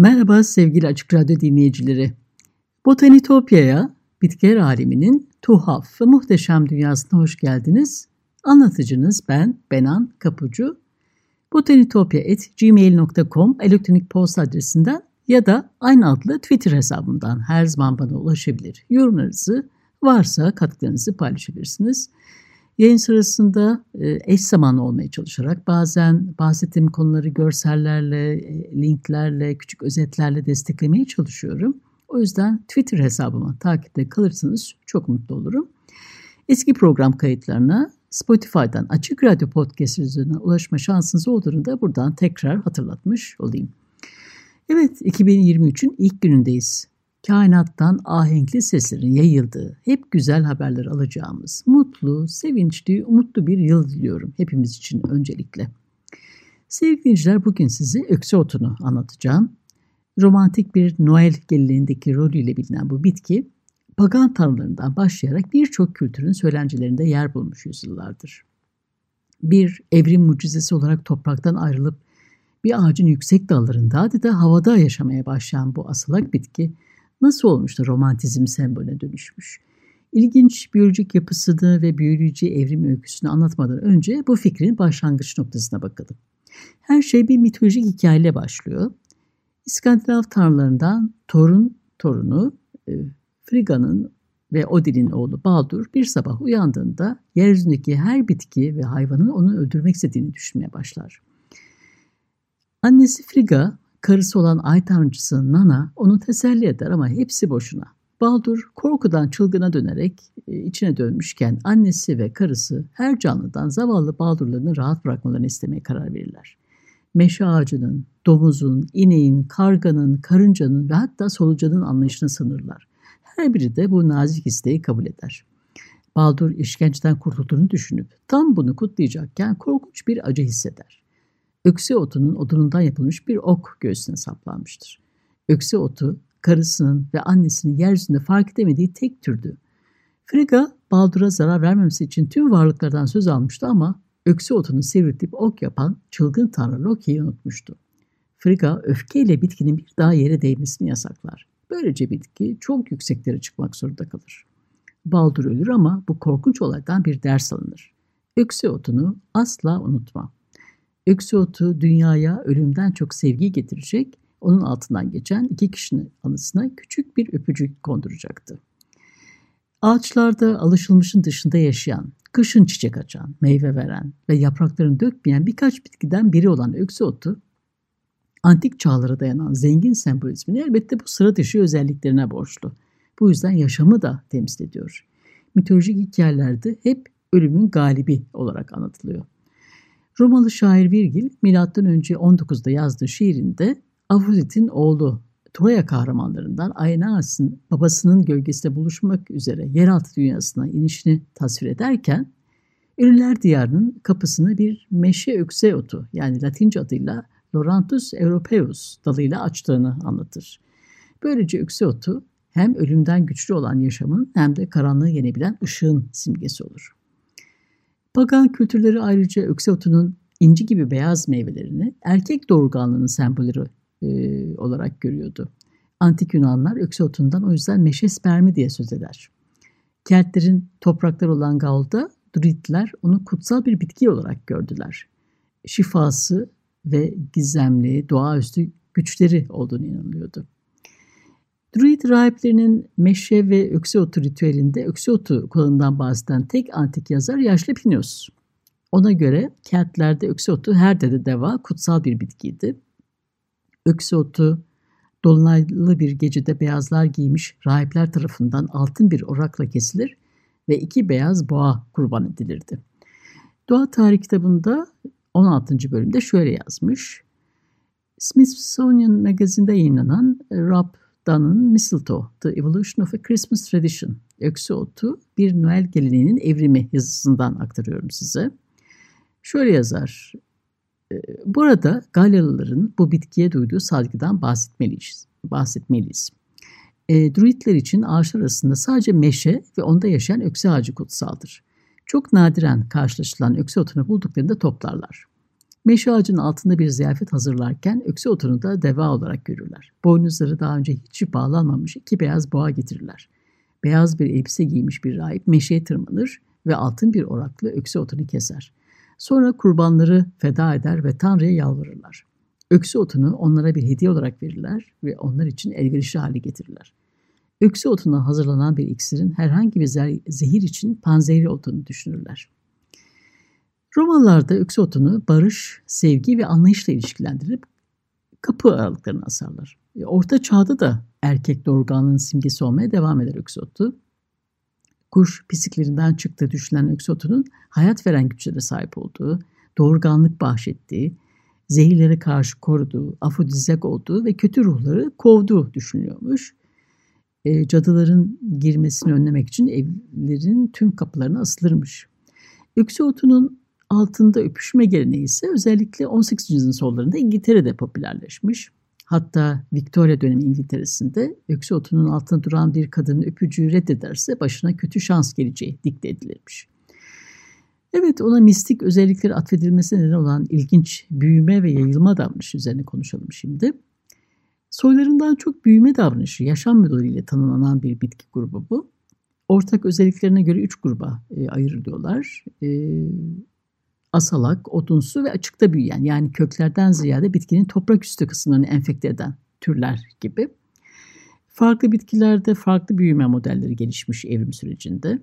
Merhaba sevgili Açık Radyo dinleyicileri. Botanitopya'ya, bitkiler aleminin tuhaf ve muhteşem dünyasına hoş geldiniz. Anlatıcınız ben Benan Kapucu. botanitopya.gmail.com elektronik posta adresinden ya da aynı adlı Twitter hesabımdan her zaman bana ulaşabilir. Yorumlarınızı varsa katkılarınızı paylaşabilirsiniz. Yayın sırasında e, eş zamanlı olmaya çalışarak bazen bahsettiğim konuları görsellerle, e, linklerle, küçük özetlerle desteklemeye çalışıyorum. O yüzden Twitter hesabıma takipte kalırsanız çok mutlu olurum. Eski program kayıtlarına Spotify'dan Açık Radyo Podcast üzerine ulaşma şansınız olduğunu da buradan tekrar hatırlatmış olayım. Evet, 2023'ün ilk günündeyiz kainattan ahenkli seslerin yayıldığı, hep güzel haberler alacağımız, mutlu, sevinçli, umutlu bir yıl diliyorum hepimiz için öncelikle. Sevgili dinleyiciler bugün size öksü otunu anlatacağım. Romantik bir Noel geleneğindeki rolüyle bilinen bu bitki, pagan tanrılarından başlayarak birçok kültürün söylencelerinde yer bulmuş yüzyıllardır. Bir evrim mucizesi olarak topraktan ayrılıp bir ağacın yüksek dallarında adeta havada yaşamaya başlayan bu asılak bitki, nasıl olmuş da romantizm sembolüne dönüşmüş? İlginç biyolojik yapısını ve biyoloji evrim öyküsünü anlatmadan önce bu fikrin başlangıç noktasına bakalım. Her şey bir mitolojik hikayeyle başlıyor. İskandinav tanrılarından Thor'un torunu e, Frigga'nın ve Odin'in oğlu Baldur bir sabah uyandığında yeryüzündeki her bitki ve hayvanın onu öldürmek istediğini düşünmeye başlar. Annesi Frigga Karısı olan ay tanrıcısı Nana onu teselli eder ama hepsi boşuna. Baldur korkudan çılgına dönerek e, içine dönmüşken annesi ve karısı her canlıdan zavallı Baldurlarını rahat bırakmalarını istemeye karar verirler. Meşe ağacının, domuzun, ineğin, karganın, karıncanın ve hatta solucanın anlayışını sınırlar. Her biri de bu nazik isteği kabul eder. Baldur işkenceden kurtulduğunu düşünüp tam bunu kutlayacakken korkunç bir acı hisseder. Ökse otunun odunundan yapılmış bir ok göğsüne saplanmıştır. Ökse otu karısının ve annesinin yeryüzünde fark edemediği tek türdü. Frigga Baldur'a zarar vermemesi için tüm varlıklardan söz almıştı ama ökse otunu sivriltip ok yapan çılgın tanrı Loki'yi unutmuştu. Frigga öfkeyle bitkinin bir daha yere değmesini yasaklar. Böylece bitki çok yükseklere çıkmak zorunda kalır. Baldur ölür ama bu korkunç olaydan bir ders alınır. Ökse otunu asla unutma. Öksü otu dünyaya ölümden çok sevgi getirecek, onun altından geçen iki kişinin anısına küçük bir öpücük konduracaktı. Ağaçlarda alışılmışın dışında yaşayan, kışın çiçek açan, meyve veren ve yapraklarını dökmeyen birkaç bitkiden biri olan öksü otu, antik çağlara dayanan zengin sembolizmini elbette bu sıra dışı özelliklerine borçlu. Bu yüzden yaşamı da temsil ediyor. Mitolojik hikayelerde hep ölümün galibi olarak anlatılıyor. Romalı şair Virgil M.Ö. 19'da yazdığı şiirinde Afrodit'in oğlu Troya kahramanlarından Aeneas'ın babasının gölgesinde buluşmak üzere yeraltı dünyasına inişini tasvir ederken Ölüler Diyarı'nın kapısını bir meşe ökse otu yani Latince adıyla Loranthus europaeus dalıyla açtığını anlatır. Böylece ökse otu hem ölümden güçlü olan yaşamın hem de karanlığı yenebilen ışığın simgesi olur. Pagan kültürleri ayrıca ökse otunun inci gibi beyaz meyvelerini erkek doğurganlığının sembolü e, olarak görüyordu. Antik Yunanlar ökse otundan o yüzden meşe spermi diye söz eder. Keltlerin topraklar olan Gaul'da Druidler onu kutsal bir bitki olarak gördüler. Şifası ve gizemli, doğaüstü güçleri olduğunu inanılıyordu. Druid rahiplerinin meşe ve ökse otu ritüelinde ökse otu kullanımından bahseden tek antik yazar yaşlı Plinius. Ona göre kentlerde ökse otu her dede deva kutsal bir bitkiydi. Ökse otu Dolunaylı bir gecede beyazlar giymiş rahipler tarafından altın bir orakla kesilir ve iki beyaz boğa kurban edilirdi. Doğa Tarih kitabında 16. bölümde şöyle yazmış. Smithsonian Magazine'de yayınlanan Rob Dunn'ın Mistletoe, The Evolution of a Christmas Tradition, Öksü Otu, bir Noel geleneğinin evrimi yazısından aktarıyorum size. Şöyle yazar, ee, Burada Galyalıların bu bitkiye duyduğu saygıdan bahsetmeliyiz. bahsetmeliyiz. E, druidler için ağaçlar arasında sadece meşe ve onda yaşayan ökse ağacı kutsaldır. Çok nadiren karşılaşılan ökse otunu bulduklarında toplarlar. Meşe ağacının altında bir ziyafet hazırlarken ökse otunu da deva olarak görürler. Boynuzları daha önce hiç bağlanmamış iki beyaz boğa getirirler. Beyaz bir elbise giymiş bir rahip meşeye tırmanır ve altın bir orakla ökse otunu keser. Sonra kurbanları feda eder ve Tanrı'ya yalvarırlar. Öksü otunu onlara bir hediye olarak verirler ve onlar için elverişli hale getirirler. Öksü otundan hazırlanan bir iksirin herhangi bir zehir için panzehri olduğunu düşünürler. Romalılar da öksü otunu barış, sevgi ve anlayışla ilişkilendirip kapı aralıklarına asarlar. E, Orta çağda da erkek doğurganlığın simgesi olmaya devam eder öksü otu kuş pisiklerinden çıktığı düşünülen öksotunun hayat veren güçlere sahip olduğu, doğurganlık bahşettiği, zehirlere karşı koruduğu, afrodizyak olduğu ve kötü ruhları kovduğu düşünülüyormuş. E, cadıların girmesini önlemek için evlerin tüm kapılarına asılırmış. Öksü otunun altında öpüşme geleneği ise özellikle 18. yüzyılın sollarında İngiltere'de popülerleşmiş. Hatta Victoria dönemi İngiltere'sinde öksü otunun altında duran bir kadının öpücüğü reddederse başına kötü şans geleceği dikte edilirmiş. Evet ona mistik özellikleri atfedilmesine neden olan ilginç büyüme ve yayılma davranışı üzerine konuşalım şimdi. Soylarından çok büyüme davranışı, yaşam modeliyle tanımlanan bir bitki grubu bu. Ortak özelliklerine göre üç gruba e, ayrılıyorlar. E, asalak, odunsu ve açıkta büyüyen yani köklerden ziyade bitkinin toprak üstü kısımlarını enfekte eden türler gibi. Farklı bitkilerde farklı büyüme modelleri gelişmiş evrim sürecinde.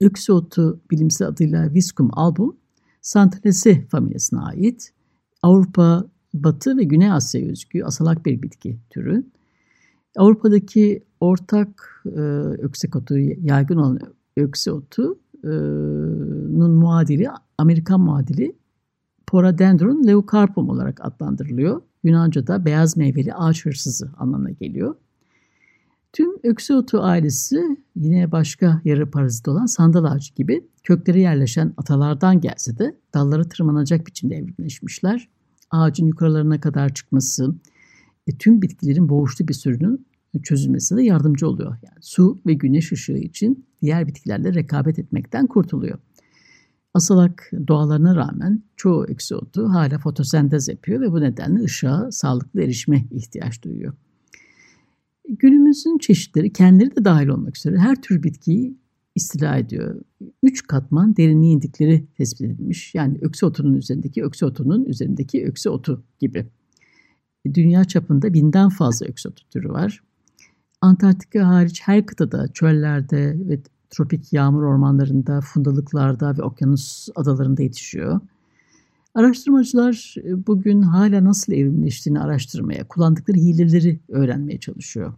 Öksü otu bilimsel adıyla Viscum album, Santalesi familyasına ait. Avrupa, Batı ve Güney Asya özgü asalak bir bitki türü. Avrupa'daki ortak e, öksek otu, yaygın olan öksü otu nun muadili, Amerikan muadili Poradendron leucarpum olarak adlandırılıyor. Yunanca'da beyaz meyveli ağaç hırsızı anlamına geliyor. Tüm öksü otu ailesi yine başka yarı parazit olan sandal ağacı gibi kökleri yerleşen atalardan gelse de dalları tırmanacak biçimde evrimleşmişler. Ağacın yukarılarına kadar çıkması, e, tüm bitkilerin boğuşlu bir sürünün çözülmesine yardımcı oluyor. Yani su ve güneş ışığı için diğer bitkilerle rekabet etmekten kurtuluyor. Asalak doğalarına rağmen çoğu eksotu hala fotosentez yapıyor ve bu nedenle ışığa sağlıklı erişime ihtiyaç duyuyor. Günümüzün çeşitleri kendileri de dahil olmak üzere her tür bitkiyi istila ediyor. Üç katman derinliğe indikleri tespit edilmiş. Yani öksü otunun üzerindeki öksü otunun üzerindeki öksü otu gibi. Dünya çapında binden fazla öksü otu türü var. Antarktika hariç her kıtada, çöllerde ve tropik yağmur ormanlarında, fundalıklarda ve okyanus adalarında yetişiyor. Araştırmacılar e, bugün hala nasıl evrimleştiğini araştırmaya, kullandıkları hileleri öğrenmeye çalışıyor.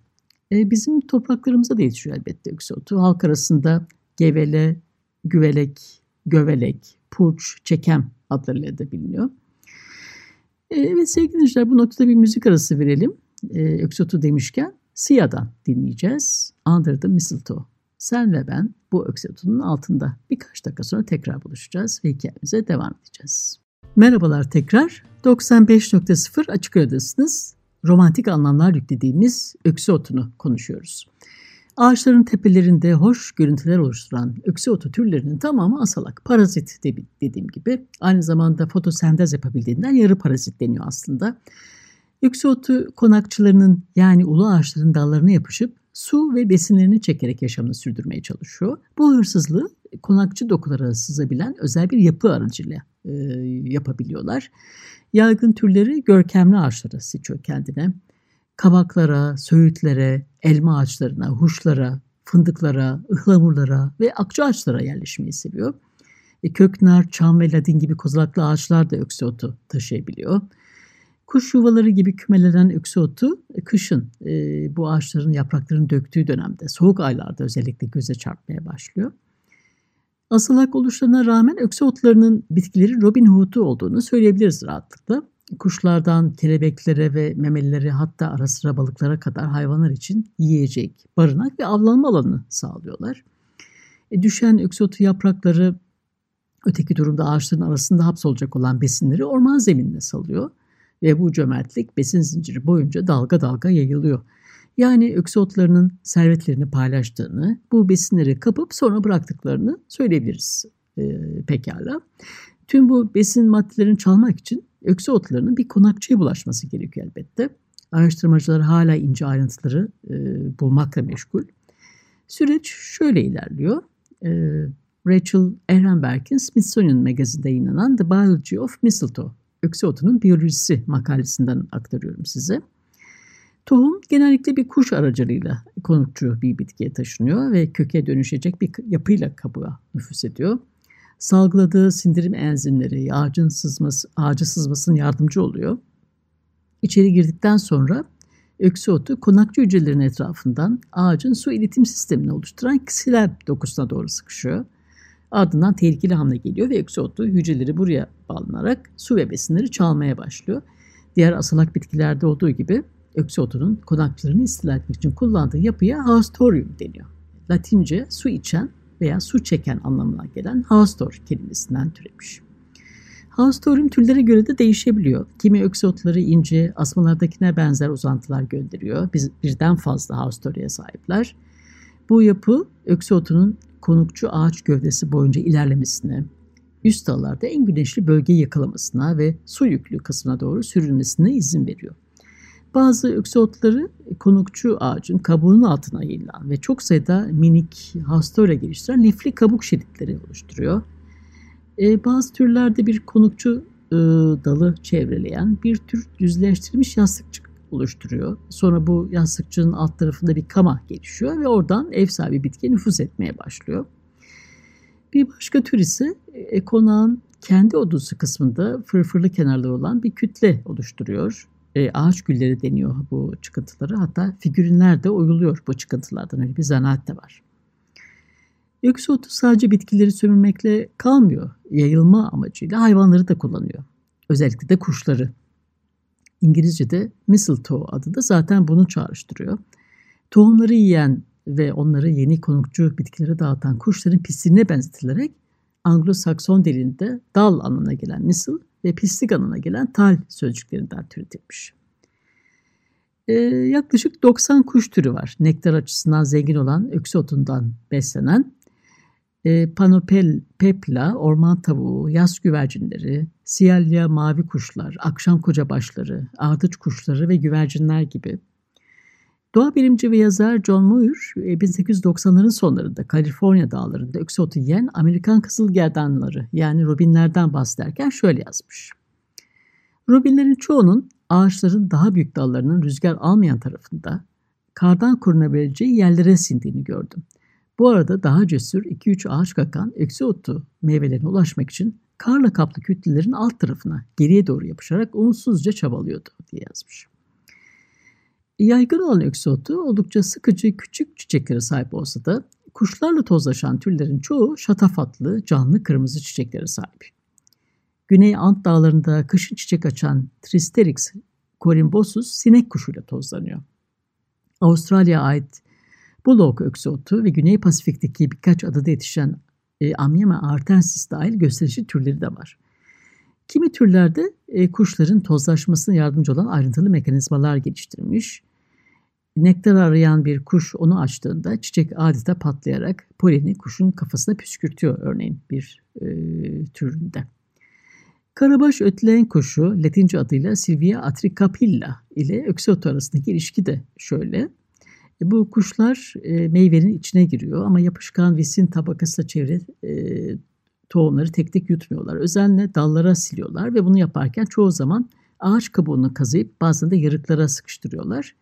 E, bizim topraklarımıza da yetişiyor elbette öksotu. Halk arasında gevele, güvelek, gövelek, purç, çekem adlarıyla da biliniyor. E, evet sevgili dinleyiciler bu noktada bir müzik arası verelim. E, öksotu demişken Sia'dan dinleyeceğiz. Under the Mistletoe. Sen ve ben bu öksetunun altında birkaç dakika sonra tekrar buluşacağız ve hikayemize devam edeceğiz. Merhabalar tekrar. 95.0 Açık Radyo'dasınız. Romantik anlamlar yüklediğimiz öksü otunu konuşuyoruz. Ağaçların tepelerinde hoş görüntüler oluşturan öksü otu türlerinin tamamı asalak, parazit dediğim gibi. Aynı zamanda fotosentez yapabildiğinden yarı parazit deniyor aslında. Öksü otu konakçılarının yani ulu ağaçların dallarına yapışıp su ve besinlerini çekerek yaşamını sürdürmeye çalışıyor. Bu hırsızlığı konakçı dokulara sızabilen özel bir yapı aracılığıyla e, yapabiliyorlar. Yaygın türleri görkemli ağaçlara seçiyor kendine. Kabaklara, söğütlere, elma ağaçlarına, huşlara, fındıklara, ıhlamurlara ve akça ağaçlara yerleşmeyi seviyor. E, köknar, çam ve ladin gibi kozalaklı ağaçlar da öksü otu taşıyabiliyor. Kuş yuvaları gibi kümelenen öksü otu e, kışın e, bu ağaçların yapraklarını döktüğü dönemde soğuk aylarda özellikle göze çarpmaya başlıyor. Asılak oluşlarına rağmen öksü otlarının bitkileri Robin Hood'u olduğunu söyleyebiliriz rahatlıkla. Kuşlardan kelebeklere ve memelilere hatta ara sıra balıklara kadar hayvanlar için yiyecek, barınak ve avlanma alanı sağlıyorlar. E, düşen öksü otu yaprakları öteki durumda ağaçların arasında hapsolacak olan besinleri orman zeminine salıyor ve bu cömertlik besin zinciri boyunca dalga dalga yayılıyor. Yani öksü otlarının servetlerini paylaştığını, bu besinleri kapıp sonra bıraktıklarını söyleyebiliriz e, pekala. Tüm bu besin maddelerini çalmak için öksü otlarının bir konakçıya bulaşması gerekiyor elbette. Araştırmacılar hala ince ayrıntıları e, bulmakla meşgul. Süreç şöyle ilerliyor. E, Rachel Ehrenberg'in Smithsonian magazinde yayınlanan The Biology of Mistletoe, öksü otunun biyolojisi makalesinden aktarıyorum size. Tohum genellikle bir kuş aracılığıyla konukçu bir bitkiye taşınıyor ve köke dönüşecek bir yapıyla kabuğa nüfus ediyor. Salgıladığı sindirim enzimleri ağacın sızması, ağacı sızmasının yardımcı oluyor. İçeri girdikten sonra öksü otu konakçı hücrelerin etrafından ağacın su iletim sistemini oluşturan ksilel dokusuna doğru sıkışıyor. Ardından tehlikeli hamle geliyor ve otu hücreleri buraya bağlanarak su ve besinleri çalmaya başlıyor. Diğer asılak bitkilerde olduğu gibi öksü otunun konakçılarını istila etmek için kullandığı yapıya haustorium deniyor. Latince su içen veya su çeken anlamına gelen haustor kelimesinden türemiş. Haustorium türlere göre de değişebiliyor. Kimi öksü otları ince, asmalardakine benzer uzantılar gönderiyor. Biz birden fazla haustoriye sahipler. Bu yapı öksü otunun konukçu ağaç gövdesi boyunca ilerlemesine, üst dallarda en güneşli bölgeyi yakalamasına ve su yüklü kısmına doğru sürülmesine izin veriyor. Bazı öksü otları konukçu ağacın kabuğunun altına yayılan ve çok sayıda minik hastore geliştiren lifli kabuk şeritleri oluşturuyor. Ee, bazı türlerde bir konukçu e, dalı çevreleyen bir tür düzleştirilmiş yastıkçık oluşturuyor. Sonra bu yastıkçının alt tarafında bir kama gelişiyor ve oradan ev sahibi bitkiye nüfuz etmeye başlıyor. Bir başka tür ise e, konağın kendi odusu kısmında fırfırlı kenarları olan bir kütle oluşturuyor. E, ağaç gülleri deniyor bu çıkıntıları. Hatta figürinler de oyuluyor bu çıkıntılardan. Öyle bir zanaat da var. Öksü otu sadece bitkileri sömürmekle kalmıyor. Yayılma amacıyla hayvanları da kullanıyor. Özellikle de kuşları. İngilizce'de mistletoe adı da zaten bunu çağrıştırıyor. Tohumları yiyen ve onları yeni konukçu bitkilere dağıtan kuşların pisliğine benzetilerek Anglo-Sakson dilinde dal anlamına gelen misl ve pislik anlamına gelen tal sözcüklerinden türetilmiş. Ee, yaklaşık 90 kuş türü var. Nektar açısından zengin olan öksü otundan beslenen e, panopel, pepla, orman tavuğu, yaz güvercinleri, siyalya mavi kuşlar, akşam kocabaşları, ardıç kuşları ve güvercinler gibi. Doğa bilimci ve yazar John Muir 1890'ların sonlarında Kaliforniya dağlarında öksü otu yiyen Amerikan kızılgerdanları yani robinlerden bahsederken şöyle yazmış. Robinlerin çoğunun ağaçların daha büyük dallarının rüzgar almayan tarafında kardan korunabileceği yerlere sindiğini gördüm. Bu arada daha cesur 2-3 ağaç kakan eksi otu meyvelerine ulaşmak için karla kaplı kütlelerin alt tarafına geriye doğru yapışarak umutsuzca çabalıyordu diye yazmış. Yaygın olan eksi otu oldukça sıkıcı küçük çiçeklere sahip olsa da kuşlarla tozlaşan türlerin çoğu şatafatlı, canlı kırmızı çiçeklere sahip. Güney Ant dağlarında kışın çiçek açan Tristerix corimbosus sinek kuşuyla tozlanıyor. Avustralya'ya ait Bullock öksü ve Güney Pasifik'teki birkaç adada yetişen e, Amyama artensis dahil gösterişli türleri de var. Kimi türlerde e, kuşların tozlaşmasına yardımcı olan ayrıntılı mekanizmalar geliştirmiş. Nektar arayan bir kuş onu açtığında çiçek adeta patlayarak poleni kuşun kafasına püskürtüyor örneğin bir e, türünde. Karabaş ötleyen kuşu Latince adıyla Silvia atricapilla ile öksot arasındaki ilişki de şöyle. E, bu kuşlar e, meyvenin içine giriyor ama yapışkan visin tabakasıyla çevre e, tohumları tek tek yutmuyorlar. Özenle dallara siliyorlar ve bunu yaparken çoğu zaman ağaç kabuğunu kazıyıp bazen de yarıklara sıkıştırıyorlar.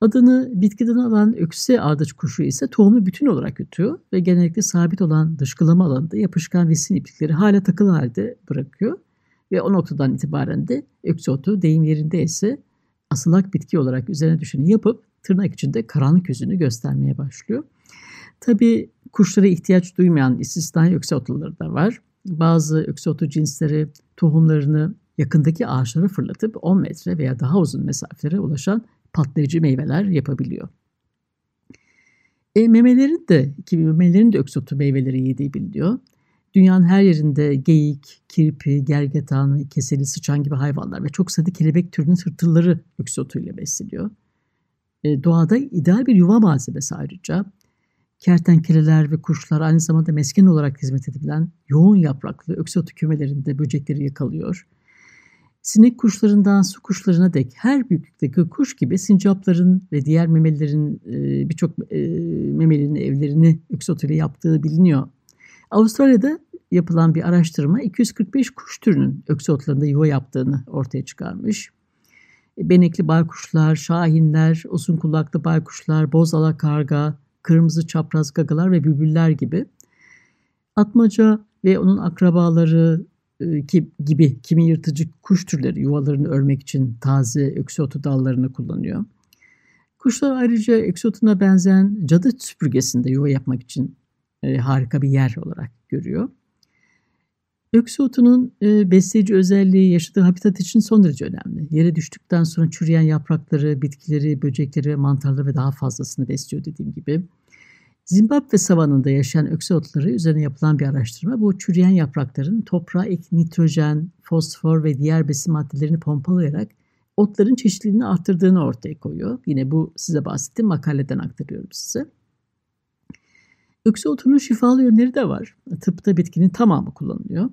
Adını bitkiden alan ökse ardıç kuşu ise tohumu bütün olarak yutuyor ve genellikle sabit olan dışkılama alanında yapışkan visin iplikleri hala takılı halde bırakıyor Ve o noktadan itibaren de öksü deyim yerinde ise asılak bitki olarak üzerine düşeni yapıp tırnak içinde karanlık yüzünü göstermeye başlıyor. Tabii kuşlara ihtiyaç duymayan istisnai öksü da var. Bazı öksü cinsleri tohumlarını yakındaki ağaçlara fırlatıp 10 metre veya daha uzun mesafelere ulaşan patlayıcı meyveler yapabiliyor. E, memelerin de, ki memelerin de öksü meyveleri yediği biliniyor. Dünyanın her yerinde geyik, kirpi, gergetan, keseli, sıçan gibi hayvanlar ve çok sayıda kelebek türünün tırtılları ile besleniyor. E, doğada ideal bir yuva malzemesi ayrıca. Kertenkeleler ve kuşlar aynı zamanda mesken olarak hizmet edilen yoğun yapraklı öksü kümelerinde böcekleri yakalıyor. Sinek kuşlarından su kuşlarına dek her büyüklükteki kuş gibi sincapların ve diğer memelilerin e, birçok e, memelinin evlerini ile yaptığı biliniyor. Avustralya'da yapılan bir araştırma 245 kuş türünün öksü otlarında yuva yaptığını ortaya çıkarmış. Benekli baykuşlar, şahinler, uzun kulaklı baykuşlar, boz alakarga, kırmızı çapraz gagalar ve bülbüller gibi. Atmaca ve onun akrabaları e, gibi kimi yırtıcı kuş türleri yuvalarını örmek için taze öksü otu dallarını kullanıyor. Kuşlar ayrıca öksü otuna benzeyen cadı süpürgesinde yuva yapmak için e, harika bir yer olarak görüyor. Öksü otunun e, besleyici özelliği yaşadığı habitat için son derece önemli. Yere düştükten sonra çürüyen yaprakları, bitkileri, böcekleri, mantarları ve daha fazlasını besliyor dediğim gibi. Zimbabwe savanında yaşayan öksü otları üzerine yapılan bir araştırma bu çürüyen yaprakların toprağa ek nitrojen, fosfor ve diğer besin maddelerini pompalayarak otların çeşitliliğini arttırdığını ortaya koyuyor. Yine bu size bahsettiğim makaleden aktarıyorum size. Öksü otunun şifalı yönleri de var. Tıpta bitkinin tamamı kullanılıyor.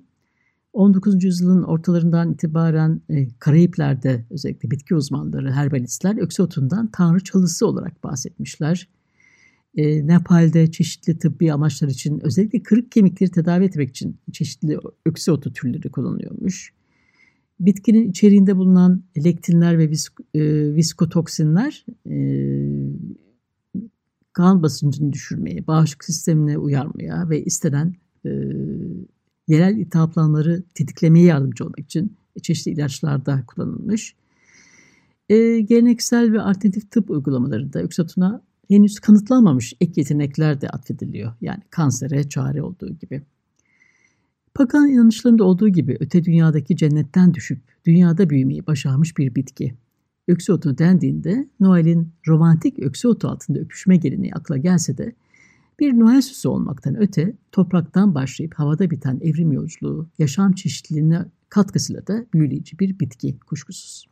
19. yüzyılın ortalarından itibaren e, Karayipler'de özellikle bitki uzmanları, herbalistler öksü otundan tanrı çalısı olarak bahsetmişler. E, Nepal'de çeşitli tıbbi amaçlar için özellikle kırık kemikleri tedavi etmek için çeşitli öksü otu türleri kullanılıyormuş. Bitkinin içeriğinde bulunan lektinler ve visk, e, viskotoksinler e, kan basıncını düşürmeye, bağışıklık sistemine uyarmaya ve istenen e, yerel iltihaplanmaları tetiklemeye yardımcı olmak için çeşitli ilaçlarda kullanılmış. E, geleneksel ve alternatif tıp uygulamalarında öksatuna henüz kanıtlanmamış ek yetenekler de atfediliyor. Yani kansere çare olduğu gibi. Pagan inanışlarında olduğu gibi öte dünyadaki cennetten düşüp dünyada büyümeyi başarmış bir bitki. Öksü otu dendiğinde Noel'in romantik öksü otu altında öpüşme geleneği akla gelse de bir Noel süsü olmaktan öte topraktan başlayıp havada biten evrim yolculuğu, yaşam çeşitliliğine katkısıyla da büyüleyici bir bitki kuşkusuz.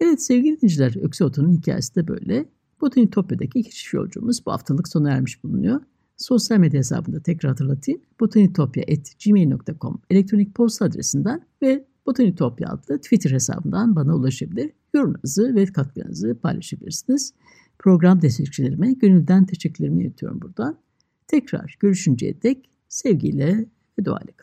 Evet sevgili dinleyiciler Öksü Otu'nun hikayesi de böyle. Botanitopya'daki keşif yolculuğumuz bu haftalık sona ermiş bulunuyor. Sosyal medya hesabında tekrar hatırlatayım. botanitopya.gmail.com elektronik posta adresinden ve Botanitopya adlı Twitter hesabından bana ulaşabilir. Yorumlarınızı ve katkılarınızı paylaşabilirsiniz. Program destekçilerime gönülden teşekkürlerimi iletiyorum buradan. Tekrar görüşünceye dek sevgiyle ve duayla kalın.